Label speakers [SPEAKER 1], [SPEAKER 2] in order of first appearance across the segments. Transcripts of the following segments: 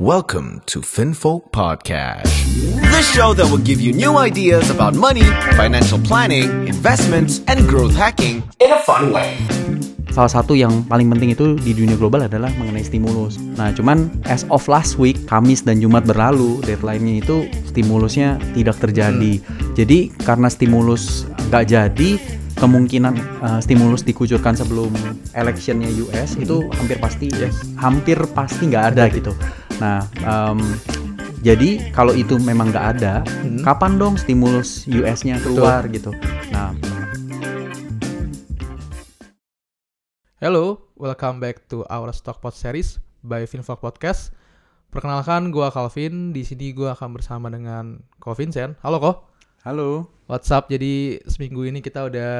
[SPEAKER 1] Welcome to FinFolk Podcast, the show that will give you new ideas about money, financial planning, investments, and growth hacking in a fun way.
[SPEAKER 2] Salah satu yang paling penting itu di dunia global adalah mengenai stimulus. Nah, cuman as of last week, Kamis dan Jumat berlalu, deadline-nya itu stimulusnya tidak terjadi. Jadi karena stimulus nggak jadi, kemungkinan uh, stimulus dikucurkan sebelum electionnya US itu hampir pasti hampir pasti nggak ada gitu. Nah, um, jadi kalau itu memang nggak ada, kapan dong stimulus US-nya keluar gitu? Nah,
[SPEAKER 3] Hello, welcome back to our Stockpot series by Finvlog Podcast. Perkenalkan, gua Calvin. Di sini gua akan bersama dengan Ko Vincent. Halo, Ko.
[SPEAKER 2] halo.
[SPEAKER 3] What's up? Jadi seminggu ini kita udah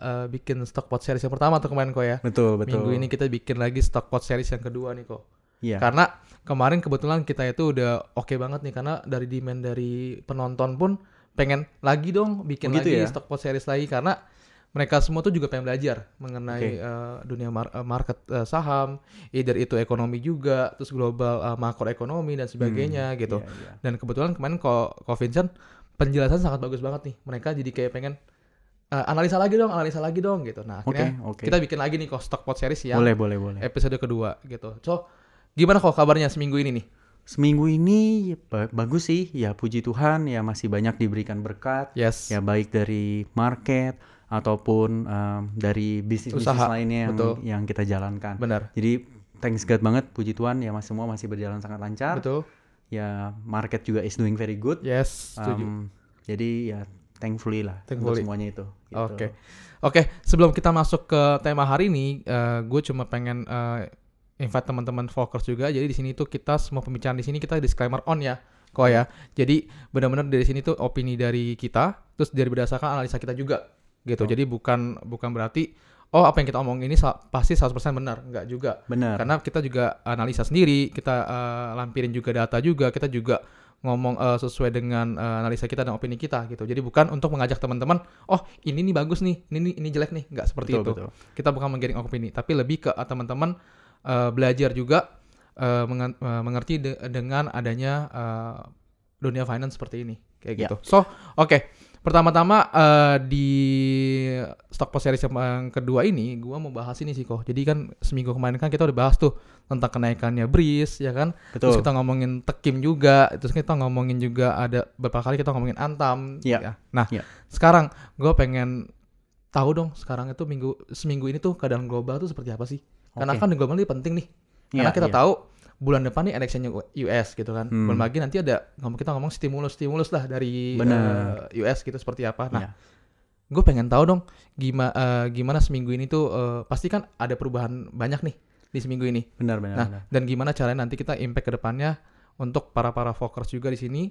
[SPEAKER 3] uh, bikin Stockpot series yang pertama tuh kemarin, Ko ya.
[SPEAKER 2] Betul, betul.
[SPEAKER 3] Minggu ini kita bikin lagi Stockpot series yang kedua nih, Ko.
[SPEAKER 2] Iya.
[SPEAKER 3] Karena kemarin kebetulan kita itu udah oke banget nih karena dari demand dari penonton pun pengen lagi dong bikin
[SPEAKER 2] Oh, gitu
[SPEAKER 3] lagi
[SPEAKER 2] ya?
[SPEAKER 3] Stockpot series lagi karena mereka semua tuh juga pengen belajar mengenai
[SPEAKER 2] Oke.
[SPEAKER 3] eh, dunia mar- eh, market eh, saham, either itu ekonomi juga, terus global eh, makroekonomi dan sebagainya gitu.
[SPEAKER 2] Iya, iya.
[SPEAKER 3] Dan kebetulan kemarin ko, ko Vincent penjelasan sangat bagus banget nih. Mereka jadi kayak pengen eh, analisa lagi dong, analisa lagi dong gitu. Nah, akhirnya
[SPEAKER 2] Oke, oke.
[SPEAKER 3] kita bikin lagi nih kok Stockpot series yang
[SPEAKER 2] Boleh, boleh, boleh.
[SPEAKER 3] episode kedua gitu. So, gimana kok kabarnya seminggu ini nih?
[SPEAKER 2] Seminggu ini ba- bagus sih, ya puji Tuhan ya masih banyak diberikan berkat,
[SPEAKER 3] Yes.
[SPEAKER 2] ya baik dari market ataupun em, dari bisnis-bisnis
[SPEAKER 3] Usaha,
[SPEAKER 2] lainnya yang
[SPEAKER 3] betul.
[SPEAKER 2] yang kita jalankan.
[SPEAKER 3] Benar.
[SPEAKER 2] Jadi thanks God banget, puji Tuhan ya mas semua masih berjalan sangat lancar.
[SPEAKER 3] Betul.
[SPEAKER 2] Ya market juga is doing very good.
[SPEAKER 3] Yes, setuju.
[SPEAKER 2] Em, jadi ya thankfully lah
[SPEAKER 3] Thankfully.
[SPEAKER 2] untuk semuanya itu. gitu.
[SPEAKER 3] Oke. Oke, sebelum kita masuk ke tema hari ini, gue cuma pengen eh, invite teman-teman Focus juga. Jadi di sini tuh kita semua pembicaraan di sini kita disclaimer on ya, kok ya. Jadi benar-benar dari sini tuh opini dari kita, terus dari berdasarkan analisa kita juga, gitu.
[SPEAKER 2] Betul.
[SPEAKER 3] Jadi bukan bukan berarti oh apa yang kita omong ini pasti 100% benar, enggak juga.
[SPEAKER 2] Benar.
[SPEAKER 3] Karena kita juga analisa sendiri, kita eh, lampirin juga data juga, kita juga ngomong eh, sesuai dengan eh, analisa kita dan opini kita gitu. Jadi bukan untuk mengajak teman-teman, oh ini nih bagus nih, ini ini jelek nih, nggak seperti
[SPEAKER 2] Betul,
[SPEAKER 3] itu.
[SPEAKER 2] betul.
[SPEAKER 3] Kita bukan menggiring opini, tapi lebih ke teman-teman eh, belajar juga eh, mengen- eh, mengerti de- dengan adanya eh, dunia finance seperti ini, kayak
[SPEAKER 2] Ya.
[SPEAKER 3] gitu. So oke, pertama-tama eh, di stock post series yang kedua ini, gua mau bahas ini sih kok. Jadi kan seminggu kemarin kan kita udah bahas tuh tentang kenaikannya Breeze, ya kan? Terus
[SPEAKER 2] Betul.
[SPEAKER 3] kita ngomongin Tekim juga, terus kita ngomongin juga ada beberapa kali kita ngomongin Antam.
[SPEAKER 2] Iya.
[SPEAKER 3] ya. Nah,
[SPEAKER 2] Iya.
[SPEAKER 3] sekarang gue pengen tahu dong sekarang itu minggu seminggu ini tuh keadaan global tuh seperti apa sih? Karena kan di global ini penting nih. Karena
[SPEAKER 2] Iya,
[SPEAKER 3] kita
[SPEAKER 2] iya.
[SPEAKER 3] tahu bulan depan nih electionnya US gitu kan.
[SPEAKER 2] Hmm.
[SPEAKER 3] Belum lagi nanti ada ngomong kita ngomong stimulus-stimulus lah dari
[SPEAKER 2] Benar.
[SPEAKER 3] eh, US gitu seperti apa. Nah,
[SPEAKER 2] Iya.
[SPEAKER 3] gue pengen tahu dong gimana gimana seminggu ini tuh eh, pasti kan ada perubahan banyak nih di seminggu ini.
[SPEAKER 2] Benar, benar,
[SPEAKER 3] Nah,
[SPEAKER 2] benar.
[SPEAKER 3] dan gimana caranya nanti kita impact ke depannya untuk para para fokers juga di sini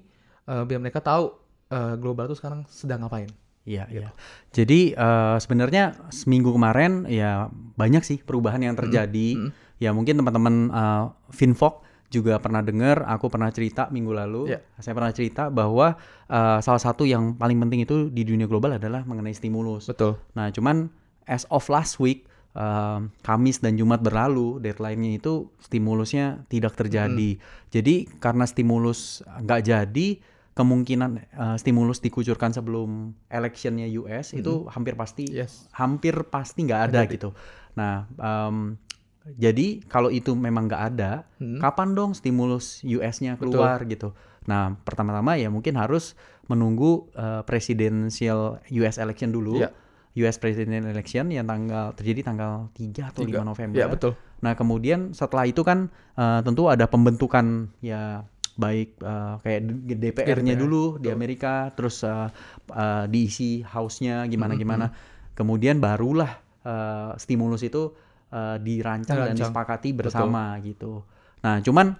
[SPEAKER 3] eh, biar mereka tahu eh, global tuh sekarang sedang ngapain.
[SPEAKER 2] Iya,
[SPEAKER 3] Gitu.
[SPEAKER 2] iya. Jadi eh, sebenarnya seminggu kemarin ya banyak sih perubahan yang terjadi.
[SPEAKER 3] mm.
[SPEAKER 2] Ya mungkin teman-teman eh, Finfok juga pernah dengar, aku pernah cerita minggu lalu.
[SPEAKER 3] Iya.
[SPEAKER 2] Saya pernah cerita bahwa eh, salah satu yang paling penting itu di dunia global adalah mengenai stimulus.
[SPEAKER 3] Betul.
[SPEAKER 2] Nah, cuman as of last week eh, Kamis dan Jumat berlalu, deadline-nya itu stimulusnya tidak terjadi. Jadi karena stimulus nggak jadi, kemungkinan eh, stimulus dikucurkan sebelum electionnya US itu hampir pasti,
[SPEAKER 3] Yes.
[SPEAKER 2] hampir pasti nggak ada
[SPEAKER 3] Terjadi.
[SPEAKER 2] gitu. Nah, em, jadi kalau itu memang nggak ada,
[SPEAKER 3] Hmm.
[SPEAKER 2] kapan dong stimulus US-nya keluar gitu? Nah, pertama-tama ya mungkin harus menunggu eh, presidential US election dulu.
[SPEAKER 3] Iya.
[SPEAKER 2] US presidential election yang tanggal terjadi tanggal 3 atau
[SPEAKER 3] Tiga.
[SPEAKER 2] 5 November.
[SPEAKER 3] Ya betul.
[SPEAKER 2] Nah, kemudian setelah itu kan eh, tentu ada pembentukan ya baik eh, kayak DPR-nya
[SPEAKER 3] DPR,
[SPEAKER 2] dulu di
[SPEAKER 3] betul.
[SPEAKER 2] Amerika, terus eh, eh, diisi house-nya gimana gimana. Kemudian barulah eh, stimulus itu eh, dirancang, dan
[SPEAKER 3] Dirancang.
[SPEAKER 2] disepakati bersama gitu. Nah, cuman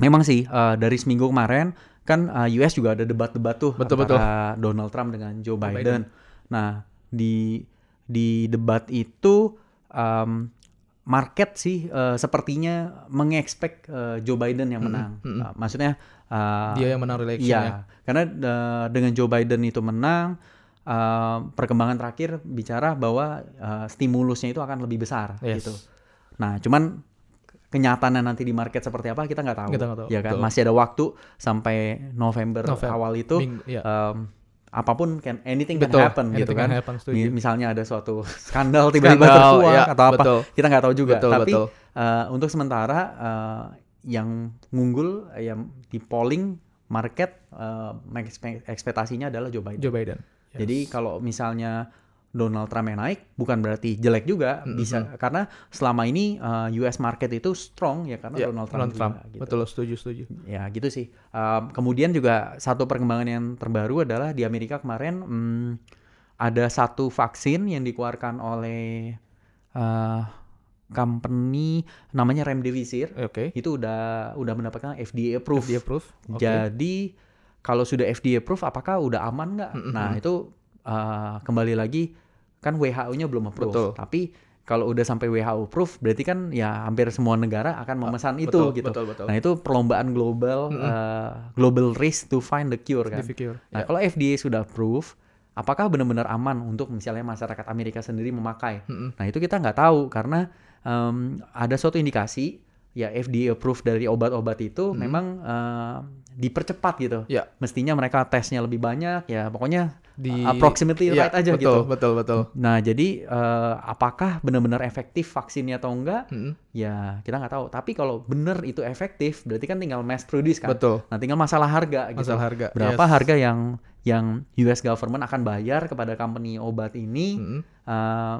[SPEAKER 2] memang sih eh, dari seminggu kemarin kan eh, US juga ada debat-debat tuh
[SPEAKER 3] Betul,
[SPEAKER 2] antara Donald Trump dengan Joe
[SPEAKER 3] Biden.
[SPEAKER 2] Biden. Nah, di di debat itu em, market sih eh, sepertinya mengekspek eh, Joe Biden yang menang.
[SPEAKER 3] mm-mm.
[SPEAKER 2] Eh, maksudnya eh,
[SPEAKER 3] Dia yang menang election ya.
[SPEAKER 2] Iya, karena eh, dengan Joe Biden itu menang, eh, perkembangan terakhir bicara bahwa eh, stimulusnya itu akan lebih besar
[SPEAKER 3] Yes.
[SPEAKER 2] gitu. Nah, cuman kenyataannya nanti di market seperti apa kita nggak tahu.
[SPEAKER 3] Kita nggak tahu,
[SPEAKER 2] Ya kan
[SPEAKER 3] betul.
[SPEAKER 2] masih ada waktu sampai November,
[SPEAKER 3] November,
[SPEAKER 2] awal itu
[SPEAKER 3] minggu- iya.
[SPEAKER 2] um, apa pun can anything
[SPEAKER 3] Betul,
[SPEAKER 2] can happen gitu
[SPEAKER 3] anything
[SPEAKER 2] kan.
[SPEAKER 3] can happen, setuju.
[SPEAKER 2] Mi- Misalnya ada suatu skandal tiba-tiba terkuak
[SPEAKER 3] ya,
[SPEAKER 2] atau apa.
[SPEAKER 3] betul.
[SPEAKER 2] Kita nggak tahu juga.
[SPEAKER 3] Betul,
[SPEAKER 2] Tapi
[SPEAKER 3] betul.
[SPEAKER 2] uh, untuk sementara uh, yang ngunggul uh, yang di polling market uh, ekspe- ekspektasinya adalah Joe Biden.
[SPEAKER 3] Joe Biden. Yes.
[SPEAKER 2] Jadi kalau misalnya Donald Trump yang naik bukan berarti jelek juga bisa karena selama ini uh, US market itu strong ya karena
[SPEAKER 3] Ya,
[SPEAKER 2] Donald Trump, juga, gitu.
[SPEAKER 3] Betul, setuju, setuju.
[SPEAKER 2] Ya gitu sih. Um, kemudian juga satu perkembangan yang terbaru adalah di Amerika kemarin hmm, ada satu vaksin yang dikeluarkan oleh uh, company namanya Remdesivir.
[SPEAKER 3] Oke.
[SPEAKER 2] Itu udah udah mendapatkan FDA approve.
[SPEAKER 3] Dia proof. Oke.
[SPEAKER 2] Jadi kalau sudah FDA approve apakah udah aman nggak? Nah itu uh, kembali lagi kan WHO-nya belum approve.
[SPEAKER 3] Betul.
[SPEAKER 2] Tapi kalau udah sampai WHO approve berarti kan ya hampir semua negara akan memesan itu
[SPEAKER 3] betul,
[SPEAKER 2] gitu.
[SPEAKER 3] betul, betul.
[SPEAKER 2] Nah itu perlombaan global uh, global race to find the cure kan.
[SPEAKER 3] The cure,
[SPEAKER 2] Nah
[SPEAKER 3] ya.
[SPEAKER 2] kalau FDA sudah approve apakah benar-benar aman untuk misalnya masyarakat Amerika sendiri memakai? Nah itu kita nggak tahu karena em, ada suatu indikasi ya FDA approve dari obat-obat itu memang eh, dipercepat gitu.
[SPEAKER 3] Ya.
[SPEAKER 2] Mestinya mereka tesnya lebih banyak ya pokoknya
[SPEAKER 3] Di
[SPEAKER 2] approximately
[SPEAKER 3] Iya,
[SPEAKER 2] right aja
[SPEAKER 3] betul,
[SPEAKER 2] gitu.
[SPEAKER 3] Betul, betul.
[SPEAKER 2] Nah jadi eh, apakah benar-benar efektif vaksinnya atau enggak?
[SPEAKER 3] Mm-mm.
[SPEAKER 2] Ya kita nggak tahu. Tapi kalau benar itu efektif berarti kan tinggal mass produce kan.
[SPEAKER 3] Betul.
[SPEAKER 2] Nah tinggal masalah harga gitu.
[SPEAKER 3] Masalah harga,
[SPEAKER 2] Berapa
[SPEAKER 3] yes.
[SPEAKER 2] harga yang yang US government akan bayar kepada company obat ini?
[SPEAKER 3] Mm-mm.
[SPEAKER 2] Eh,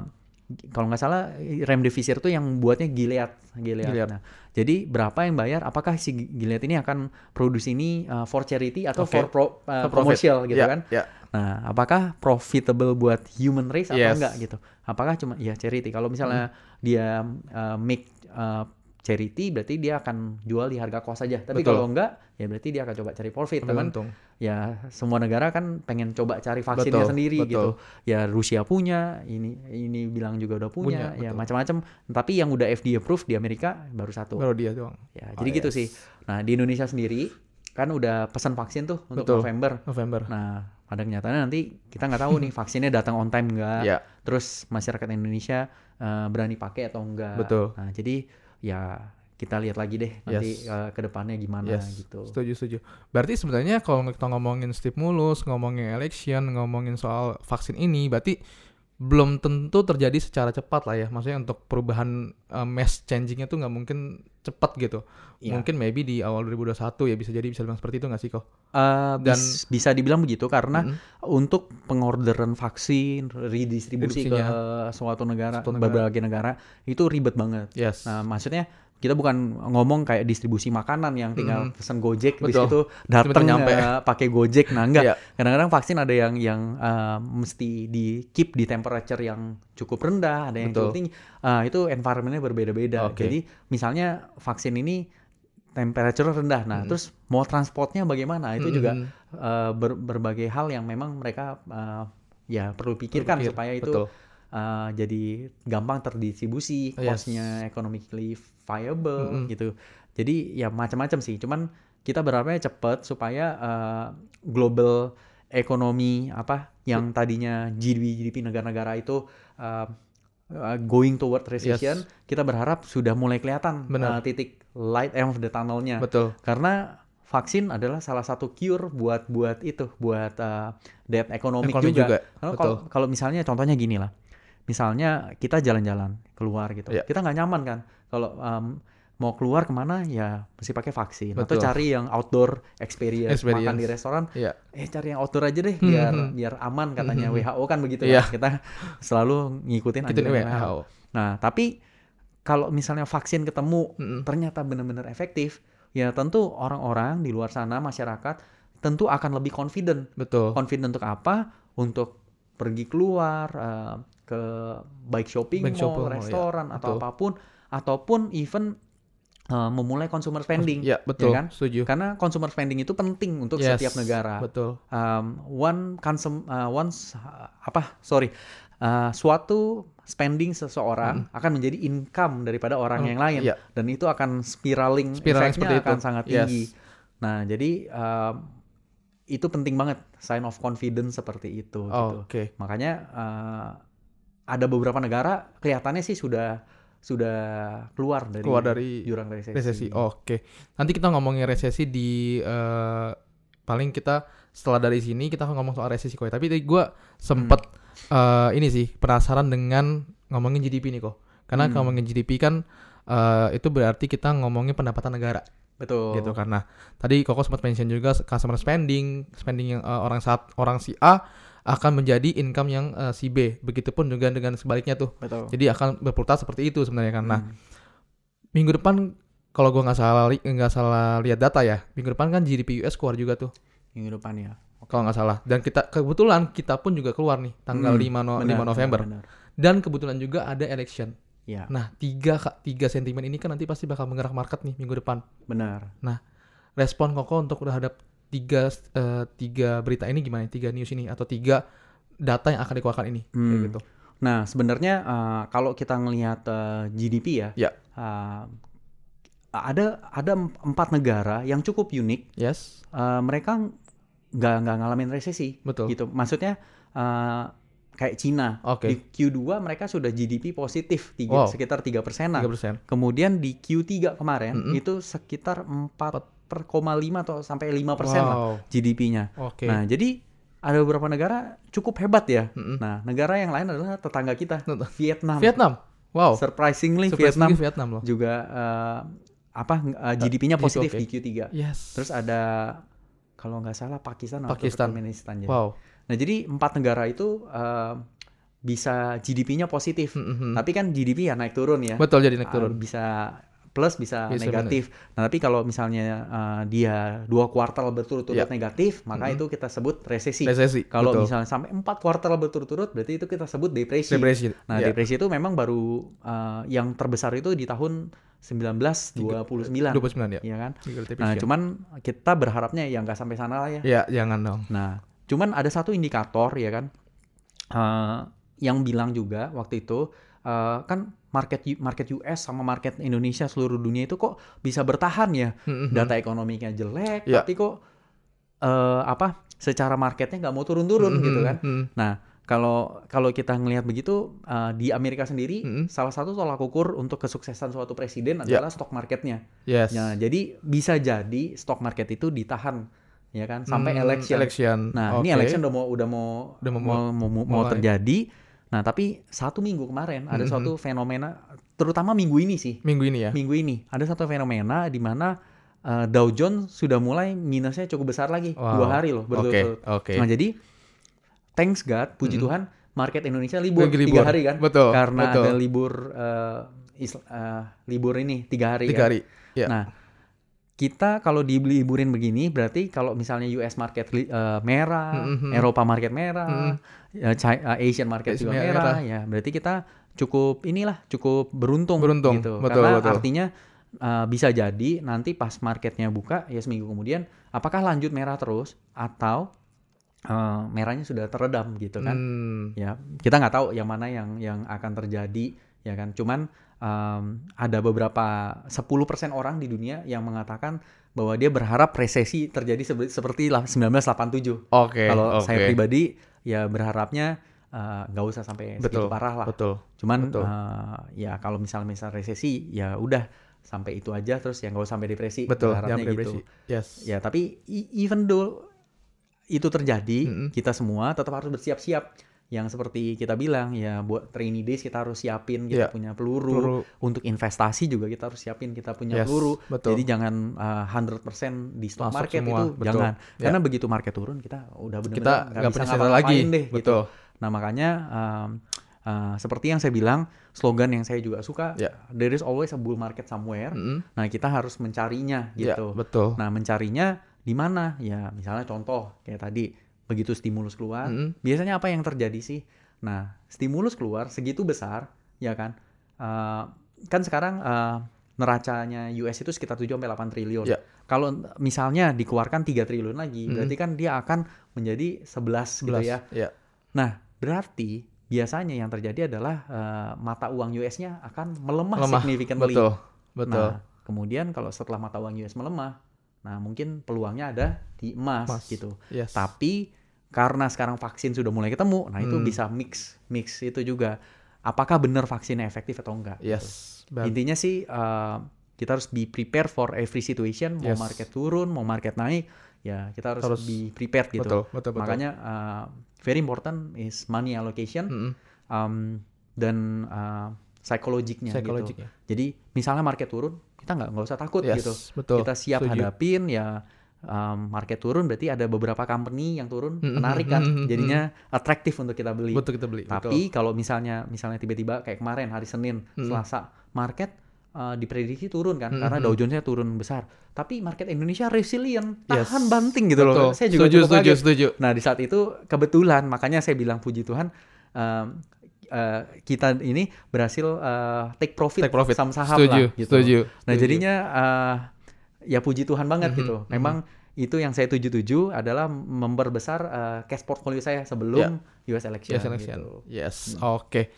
[SPEAKER 2] kalau nggak salah remdesivir tuh yang buatnya Gilead, Gilead.
[SPEAKER 3] Gilead.
[SPEAKER 2] Nah, jadi berapa yang bayar? Apakah si Gilead ini akan produce ini uh, for charity atau
[SPEAKER 3] Oke.
[SPEAKER 2] for pro, uh,
[SPEAKER 3] For profit.
[SPEAKER 2] commercial gitu
[SPEAKER 3] Ya,
[SPEAKER 2] kan?
[SPEAKER 3] ya.
[SPEAKER 2] Nah, apakah profitable buat human race atau
[SPEAKER 3] Yes.
[SPEAKER 2] enggak gitu? Apakah cuma ya charity? Kalau misalnya
[SPEAKER 3] Hmm.
[SPEAKER 2] dia uh, make uh, charity berarti dia akan jual di harga kos saja. Tapi
[SPEAKER 3] Betul.
[SPEAKER 2] kalau enggak ya berarti dia akan coba cari profit. Teman ya semua negara kan pengen coba cari vaksinnya
[SPEAKER 3] Betul,
[SPEAKER 2] sendiri
[SPEAKER 3] betul.
[SPEAKER 2] gitu. Ya Rusia punya, ini ini bilang juga udah punya,
[SPEAKER 3] Punya,
[SPEAKER 2] ya macam-macam. Tapi yang udah FDA approved di Amerika baru satu.
[SPEAKER 3] Baru dia doang.
[SPEAKER 2] Ya,
[SPEAKER 3] Oh,
[SPEAKER 2] jadi gitu
[SPEAKER 3] yes.
[SPEAKER 2] sih. Nah, di Indonesia sendiri kan udah pesan vaksin tuh untuk
[SPEAKER 3] Betul.
[SPEAKER 2] November.
[SPEAKER 3] November.
[SPEAKER 2] Nah, pada kenyataannya nanti kita nggak tahu nih vaksinnya datang on time nggak.
[SPEAKER 3] Ya.
[SPEAKER 2] Terus masyarakat Indonesia eh, berani pakai atau enggak.
[SPEAKER 3] Betul.
[SPEAKER 2] Nah, jadi ya kita lihat lagi deh nanti
[SPEAKER 3] Yes.
[SPEAKER 2] eh, ke depannya gimana
[SPEAKER 3] Yes,
[SPEAKER 2] gitu.
[SPEAKER 3] setuju setuju. Berarti sebenarnya kalau kita ngomongin stimulus, ngomongin election, ngomongin soal vaksin ini, berarti belum tentu terjadi secara cepat lah ya. Maksudnya untuk perubahan uh, mass changingnya tuh nggak mungkin cepat gitu.
[SPEAKER 2] Iya.
[SPEAKER 3] Mungkin maybe di awal 2021 ya bisa jadi bisa bilang seperti itu nggak sih kok?
[SPEAKER 2] Eh,
[SPEAKER 3] Dan-
[SPEAKER 2] bis- bisa dibilang begitu karena
[SPEAKER 3] Mm-mm.
[SPEAKER 2] untuk pengorderan vaksin, redistribusi ke suatu negara,
[SPEAKER 3] Suatu negara.
[SPEAKER 2] berbagai negara itu ribet banget.
[SPEAKER 3] Yes.
[SPEAKER 2] Nah, maksudnya kita bukan ngomong kayak distribusi makanan yang tinggal
[SPEAKER 3] Mm.
[SPEAKER 2] pesan Gojek habis
[SPEAKER 3] Betul.
[SPEAKER 2] itu datang
[SPEAKER 3] nyampe.
[SPEAKER 2] eh, pakai Gojek. Nah, enggak.
[SPEAKER 3] Iya.
[SPEAKER 2] Kadang-kadang vaksin ada yang yang eh, mesti di keep di temperature yang cukup rendah, ada yang
[SPEAKER 3] Betul.
[SPEAKER 2] cukup tinggi. Ah, itu environmentnya berbeda-beda.
[SPEAKER 3] Oke.
[SPEAKER 2] Jadi, misalnya vaksin ini temperature rendah. Nah, terus mau transportnya bagaimana? Itu juga
[SPEAKER 3] Mm-mm.
[SPEAKER 2] eh, ber- berbagai hal yang memang mereka eh, ya perlu pikirkan
[SPEAKER 3] Berpikir,
[SPEAKER 2] supaya itu
[SPEAKER 3] betul.
[SPEAKER 2] Uh, jadi gampang terdistribusi,
[SPEAKER 3] Yes.
[SPEAKER 2] costnya economically viable
[SPEAKER 3] Mm-mm.
[SPEAKER 2] gitu. Jadi ya macam-macam sih. Cuman kita berharapnya cepat supaya uh, global ekonomi apa yang tadinya GDP GDP negara-negara itu uh, uh, going toward recession, kita berharap sudah mulai kelihatan uh,
[SPEAKER 3] Benar.
[SPEAKER 2] titik light end of the tunnelnya.
[SPEAKER 3] Betul.
[SPEAKER 2] Karena vaksin adalah salah satu cure buat buat itu, buat uh, debt economic
[SPEAKER 3] Ekonomi
[SPEAKER 2] juga.
[SPEAKER 3] juga,
[SPEAKER 2] kalau kalau misalnya contohnya gini lah, misalnya kita jalan-jalan keluar gitu,
[SPEAKER 3] Iya.
[SPEAKER 2] kita nggak nyaman kan kalau um, mau keluar ke mana ya mesti pakai vaksin atau
[SPEAKER 3] Betul.
[SPEAKER 2] cari yang outdoor experience,
[SPEAKER 3] Experience.
[SPEAKER 2] makan di restoran
[SPEAKER 3] Iya.
[SPEAKER 2] eh cari yang outdoor aja deh biar
[SPEAKER 3] Mhm.
[SPEAKER 2] biar aman katanya
[SPEAKER 3] Mhm.
[SPEAKER 2] WHO kan begitu
[SPEAKER 3] Iya.
[SPEAKER 2] kan. kita selalu ngikutin
[SPEAKER 3] Ikutin
[SPEAKER 2] anjuran
[SPEAKER 3] WHO.
[SPEAKER 2] Nah tapi kalau misalnya vaksin ketemu
[SPEAKER 3] Mm-mm.
[SPEAKER 2] ternyata benar-benar efektif ya tentu orang-orang di luar sana masyarakat tentu akan lebih confident
[SPEAKER 3] Betul.
[SPEAKER 2] confident untuk apa untuk pergi keluar eh, ke baik shopping
[SPEAKER 3] Baik
[SPEAKER 2] mall,
[SPEAKER 3] shopping mall, ya.
[SPEAKER 2] restoran atau
[SPEAKER 3] Betul.
[SPEAKER 2] apa pun ataupun even eh, memulai consumer spending
[SPEAKER 3] Ya, betul.
[SPEAKER 2] kan?
[SPEAKER 3] Setuju.
[SPEAKER 2] karena consumer spending itu penting untuk
[SPEAKER 3] Yes,
[SPEAKER 2] setiap negara
[SPEAKER 3] Betul.
[SPEAKER 2] um, one consum uh, once uh, apa sorry uh, suatu spending seseorang akan menjadi income daripada orang
[SPEAKER 3] Hmm,
[SPEAKER 2] yang lain
[SPEAKER 3] iya.
[SPEAKER 2] dan itu akan spiraling,
[SPEAKER 3] Spiraling
[SPEAKER 2] efeknya akan
[SPEAKER 3] itu.
[SPEAKER 2] sangat
[SPEAKER 3] Yes.
[SPEAKER 2] tinggi. Nah jadi um, itu penting banget sign of confidence seperti itu. gitu.
[SPEAKER 3] Oh, Oke.
[SPEAKER 2] Makanya uh, ada beberapa negara kelihatannya sih sudah sudah keluar dari
[SPEAKER 3] Keluar dari
[SPEAKER 2] jurang resesi.
[SPEAKER 3] resesi. Oke. Nanti kita ngomongin resesi di eh, paling kita setelah dari sini kita akan ngomong soal resesi kok. Tapi tadi gue sempet
[SPEAKER 2] Hmm.
[SPEAKER 3] eh, ini sih penasaran dengan ngomongin GDP nih kok. Karena
[SPEAKER 2] Hmm.
[SPEAKER 3] ngomongin GDP kan eh, itu berarti kita ngomongin pendapatan negara
[SPEAKER 2] Betul.
[SPEAKER 3] gitu karena tadi Koko sempat mention juga customer spending, spending yang eh, orang saat orang si A akan menjadi income yang eh, si B. Begitupun juga dengan sebaliknya tuh.
[SPEAKER 2] Betul.
[SPEAKER 3] Jadi akan berputar seperti itu sebenarnya kan. Nah,
[SPEAKER 2] Hmm.
[SPEAKER 3] minggu depan kalau gua nggak salah nggak salah lihat data ya minggu depan kan GDP US keluar juga tuh
[SPEAKER 2] minggu depan ya.
[SPEAKER 3] kalau nggak salah dan kita kebetulan kita pun juga keluar nih tanggal
[SPEAKER 2] Hmm,
[SPEAKER 3] 5, no-
[SPEAKER 2] benar,
[SPEAKER 3] 5 November
[SPEAKER 2] benar, benar.
[SPEAKER 3] dan kebetulan juga ada election
[SPEAKER 2] Ya,
[SPEAKER 3] nah tiga Kak, tiga sentimen ini kan nanti pasti bakal menggerak market nih minggu depan
[SPEAKER 2] benar.
[SPEAKER 3] respon koko untuk terhadap tiga eh, tiga berita ini gimana tiga news ini atau tiga data yang akan dikeluarkan ini kayak
[SPEAKER 2] Hmm.
[SPEAKER 3] gitu
[SPEAKER 2] Nah, sebenarnya eh, kalau kita ngelihat eh, GDP ya,
[SPEAKER 3] Ya.
[SPEAKER 2] eh, ada ada empat negara yang cukup unik.
[SPEAKER 3] yes
[SPEAKER 2] Eh, mereka nggak nggak ngalamin resesi,
[SPEAKER 3] betul
[SPEAKER 2] gitu. Maksudnya eh, kayak Cina.
[SPEAKER 3] oke
[SPEAKER 2] Di Q2 mereka sudah GDP positif tiga,
[SPEAKER 3] Wow.
[SPEAKER 2] sekitar 3 persenan.
[SPEAKER 3] tiga persen
[SPEAKER 2] Kemudian di Q3 kemarin
[SPEAKER 3] Mm-mm.
[SPEAKER 2] itu sekitar 4,5 atau sampai 5 persen lah
[SPEAKER 3] wow
[SPEAKER 2] GDP-nya.
[SPEAKER 3] oke
[SPEAKER 2] Nah, jadi ada beberapa negara cukup hebat ya.
[SPEAKER 3] Mm-mm.
[SPEAKER 2] Nah, negara yang lain adalah tetangga kita. Vietnam.
[SPEAKER 3] Vietnam wow
[SPEAKER 2] Surprisingly
[SPEAKER 3] Surprisingly
[SPEAKER 2] Vietnam
[SPEAKER 3] Vietnam loh
[SPEAKER 2] juga eh, apa eh, GDP-nya positif
[SPEAKER 3] oke.
[SPEAKER 2] di Q3.
[SPEAKER 3] yes
[SPEAKER 2] Terus ada kalau nggak salah Pakistan,
[SPEAKER 3] Pakistan.
[SPEAKER 2] atau Turkmenistan. ya.
[SPEAKER 3] wow
[SPEAKER 2] Nah, jadi empat negara itu eh, bisa GDP-nya positif.
[SPEAKER 3] Mm-mm.
[SPEAKER 2] Tapi kan GDP ya naik turun ya.
[SPEAKER 3] betul jadi naik turun
[SPEAKER 2] bisa plus bisa,
[SPEAKER 3] Bisa
[SPEAKER 2] negatif. Nah, tapi kalau misalnya eh, dia dua kuartal berturut-turut
[SPEAKER 3] Ya.
[SPEAKER 2] negatif, maka
[SPEAKER 3] Mm-mm.
[SPEAKER 2] itu kita sebut resesi.
[SPEAKER 3] resesi
[SPEAKER 2] Kalau
[SPEAKER 3] betul.
[SPEAKER 2] misalnya sampai empat kuartal berturut-turut, berarti itu kita sebut depresi.
[SPEAKER 3] depresi
[SPEAKER 2] Nah,
[SPEAKER 3] Ya.
[SPEAKER 2] depresi itu memang baru eh, yang terbesar itu di tahun 1929,
[SPEAKER 3] 29 ya
[SPEAKER 2] ya kan? Nah,
[SPEAKER 3] depreciation.
[SPEAKER 2] cuman kita berharapnya ya nggak sampai sana lah ya.
[SPEAKER 3] ya jangan dong
[SPEAKER 2] Nah, cuman ada satu indikator ya kan, eh, yang bilang juga waktu itu eh, kan market market US sama market Indonesia seluruh dunia itu kok bisa bertahan ya,
[SPEAKER 3] Mm-mm.
[SPEAKER 2] data ekonominya jelek,
[SPEAKER 3] Ya.
[SPEAKER 2] tapi kok eh, apa? Secara marketnya nggak mau turun-turun
[SPEAKER 3] Mm-mm.
[SPEAKER 2] gitu kan?
[SPEAKER 3] Mm-mm.
[SPEAKER 2] Nah, kalau kalau kita ngelihat begitu eh, di Amerika sendiri
[SPEAKER 3] Mm-mm.
[SPEAKER 2] salah satu tolak ukur untuk kesuksesan suatu presiden
[SPEAKER 3] Ya.
[SPEAKER 2] adalah stok marketnya.
[SPEAKER 3] yes
[SPEAKER 2] Nah, jadi bisa jadi stok market itu ditahan ya kan sampai
[SPEAKER 3] Hmm,
[SPEAKER 2] election.
[SPEAKER 3] election
[SPEAKER 2] Nah, ini
[SPEAKER 3] Oke.
[SPEAKER 2] election udah mau udah mau
[SPEAKER 3] Udah mau-
[SPEAKER 2] mau, mau, mau- mau terjadi. Nah, tapi satu minggu kemarin ada
[SPEAKER 3] Mhm.
[SPEAKER 2] suatu fenomena terutama minggu ini sih.
[SPEAKER 3] minggu ini ya
[SPEAKER 2] Minggu ini ada satu fenomena di mana eh, Dow Jones sudah mulai minusnya cukup besar lagi
[SPEAKER 3] Wow.
[SPEAKER 2] dua hari loh
[SPEAKER 3] oke
[SPEAKER 2] berturut-turut.
[SPEAKER 3] oke
[SPEAKER 2] Nah, jadi thanks God, puji
[SPEAKER 3] Mhm.
[SPEAKER 2] Tuhan, market Indonesia libur
[SPEAKER 3] Lagi
[SPEAKER 2] tiga hari kan?
[SPEAKER 3] betul
[SPEAKER 2] Karena
[SPEAKER 3] betul.
[SPEAKER 2] ada libur eh, isla- eh, libur ini tiga hari.
[SPEAKER 3] tiga
[SPEAKER 2] kan?
[SPEAKER 3] hari ya.
[SPEAKER 2] Nah, kita kalau diliburin begini berarti kalau misalnya US market eh, merah,
[SPEAKER 3] Mhm.
[SPEAKER 2] Eropa market merah, Chi- eh, Asian market
[SPEAKER 3] Asian
[SPEAKER 2] juga
[SPEAKER 3] merah.
[SPEAKER 2] merah, ya berarti kita cukup inilah cukup beruntung,
[SPEAKER 3] Beruntung,
[SPEAKER 2] gitu.
[SPEAKER 3] betul,
[SPEAKER 2] Karena
[SPEAKER 3] betul.
[SPEAKER 2] artinya eh, bisa jadi nanti pas marketnya buka ya seminggu kemudian apakah lanjut merah terus atau eh, merahnya sudah teredam gitu kan?
[SPEAKER 3] Hmm,
[SPEAKER 2] ya kita nggak tahu yang mana yang yang akan terjadi ya kan? Cuman em, ada beberapa 10% orang di dunia yang mengatakan bahwa dia berharap resesi terjadi seperti lah 1987
[SPEAKER 3] oke
[SPEAKER 2] kalau
[SPEAKER 3] oke.
[SPEAKER 2] saya pribadi ya berharapnya eh, nggak usah sampai
[SPEAKER 3] betul
[SPEAKER 2] segitu parah lah.
[SPEAKER 3] betul
[SPEAKER 2] cuman
[SPEAKER 3] betul.
[SPEAKER 2] eh, ya kalau misal misal resesi ya udah sampai itu aja terus ya nggak usah sampai depresi
[SPEAKER 3] betul
[SPEAKER 2] berharapnya
[SPEAKER 3] jangan depresi
[SPEAKER 2] gitu.
[SPEAKER 3] yes.
[SPEAKER 2] Ya tapi even though itu terjadi
[SPEAKER 3] Mm-mm.
[SPEAKER 2] kita semua tetap harus bersiap-siap yang seperti kita bilang ya buat rainy days kita harus siapin kita
[SPEAKER 3] Iya.
[SPEAKER 2] punya peluru.
[SPEAKER 3] Peluru.
[SPEAKER 2] untuk investasi juga kita harus siapin kita punya
[SPEAKER 3] Yes,
[SPEAKER 2] peluru
[SPEAKER 3] betul.
[SPEAKER 2] jadi jangan uh, 100% di stock
[SPEAKER 3] Masuk
[SPEAKER 2] market
[SPEAKER 3] semua,
[SPEAKER 2] itu
[SPEAKER 3] betul.
[SPEAKER 2] jangan
[SPEAKER 3] Ya.
[SPEAKER 2] karena begitu market turun kita udah benar-benar
[SPEAKER 3] kita
[SPEAKER 2] nggak bisa ngapa-ngapain
[SPEAKER 3] lagi
[SPEAKER 2] deh gitu.
[SPEAKER 3] betul
[SPEAKER 2] nah makanya um, uh, seperti yang saya bilang slogan yang saya juga suka
[SPEAKER 3] Ya.
[SPEAKER 2] there is always a bull market somewhere
[SPEAKER 3] Mm-mm.
[SPEAKER 2] nah kita harus mencarinya
[SPEAKER 3] Ya,
[SPEAKER 2] gitu
[SPEAKER 3] betul
[SPEAKER 2] Nah, mencarinya di mana? Ya, misalnya contoh kayak tadi, begitu stimulus keluar,
[SPEAKER 3] Mm-mm.
[SPEAKER 2] biasanya apa yang terjadi sih? Nah, stimulus keluar segitu besar, ya kan? Eh, kan sekarang eh, neracanya US itu sekitar 7 sampai 8 triliun.
[SPEAKER 3] Ya.
[SPEAKER 2] Kalau misalnya dikeluarkan 3 triliun lagi,
[SPEAKER 3] Mm-mm.
[SPEAKER 2] berarti kan dia akan menjadi 11, gitu
[SPEAKER 3] 11
[SPEAKER 2] ya.
[SPEAKER 3] ya
[SPEAKER 2] Nah, berarti biasanya yang terjadi adalah eh, mata uang US-nya akan melemah,
[SPEAKER 3] Melemah,
[SPEAKER 2] significantly.
[SPEAKER 3] betul betul
[SPEAKER 2] Nah, kemudian kalau setelah mata uang US melemah, nah mungkin peluangnya ada di emas,
[SPEAKER 3] Emas.
[SPEAKER 2] gitu.
[SPEAKER 3] yes
[SPEAKER 2] Tapi karena sekarang vaksin sudah mulai ketemu, nah itu
[SPEAKER 3] Hmm.
[SPEAKER 2] bisa mix, mix itu juga. apakah benar vaksinnya efektif atau enggak. gitu.
[SPEAKER 3] Yes. Ber-
[SPEAKER 2] Intinya sih uh, kita harus be prepared for every situation. Mau
[SPEAKER 3] Yes.
[SPEAKER 2] market turun, mau market naik, ya kita harus,
[SPEAKER 3] Harus-
[SPEAKER 2] be prepared gitu.
[SPEAKER 3] Betul, betul, betul.
[SPEAKER 2] Makanya uh, very important is money allocation
[SPEAKER 3] Mm-mm.
[SPEAKER 2] um, dan uh,
[SPEAKER 3] Psychologic
[SPEAKER 2] gitu. Jadi misalnya market turun, kita nggak nggak usah takut
[SPEAKER 3] Yes,
[SPEAKER 2] gitu.
[SPEAKER 3] betul.
[SPEAKER 2] Kita siap
[SPEAKER 3] Setuju.
[SPEAKER 2] hadapin ya. um, market turun berarti ada beberapa company yang turun
[SPEAKER 3] Mm-mm,
[SPEAKER 2] menarik kan, jadinya atraktif untuk kita beli.
[SPEAKER 3] Betul kita beli.
[SPEAKER 2] Tapi kalau misalnya misalnya tiba-tiba kayak kemarin hari Senin,
[SPEAKER 3] Mm.
[SPEAKER 2] Selasa, market uh, diprediksi turun kan
[SPEAKER 3] Mm,
[SPEAKER 2] karena Dow Jones-nya turun besar. Tapi market Indonesia resilient,
[SPEAKER 3] Yes.
[SPEAKER 2] tahan banting gitu
[SPEAKER 3] Betul.
[SPEAKER 2] loh. Saya juga
[SPEAKER 3] setuju, setuju,
[SPEAKER 2] kaget.
[SPEAKER 3] setuju.
[SPEAKER 2] Nah, di saat itu kebetulan makanya saya bilang puji Tuhan um, uh, kita ini berhasil uh, take profit,
[SPEAKER 3] Take profit.
[SPEAKER 2] saham-saham
[SPEAKER 3] Setuju,
[SPEAKER 2] lah gitu.
[SPEAKER 3] setuju,
[SPEAKER 2] Nah,
[SPEAKER 3] setuju.
[SPEAKER 2] jadinya uh, ya puji Tuhan banget
[SPEAKER 3] Mhm,
[SPEAKER 2] gitu.
[SPEAKER 3] mhm.
[SPEAKER 2] Memang itu yang saya tuju-tuju adalah memperbesar uh, cash portfolio saya sebelum US election.
[SPEAKER 3] Yes, election.
[SPEAKER 2] gitu.
[SPEAKER 3] Yes, oke.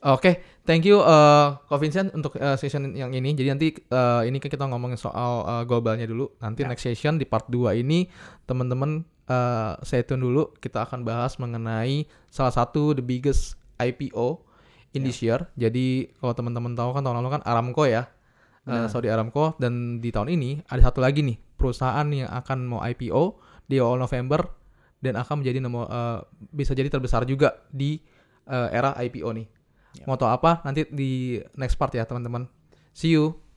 [SPEAKER 3] Oke, thank you uh, Ko Vincent untuk uh, session yang ini. Jadi nanti uh, ini kan kita ngomongin soal uh, globalnya dulu. Nanti
[SPEAKER 2] Ya.
[SPEAKER 3] next session di part 2 ini teman-teman uh, stay tune dulu. Kita akan bahas mengenai salah satu the biggest IPO in this year. Jadi kalau teman-teman tahu kan tahun lalu kan Aramco ya. Uh,
[SPEAKER 2] Benar.
[SPEAKER 3] Saudi Aramco dan di tahun ini ada satu lagi nih perusahaan yang akan mau IPO di awal November dan akan menjadi nomor uh, bisa jadi terbesar juga di uh, era IPO nih.
[SPEAKER 2] Ya.
[SPEAKER 3] Mau tahu apa? Nanti di next part ya teman-teman. See you.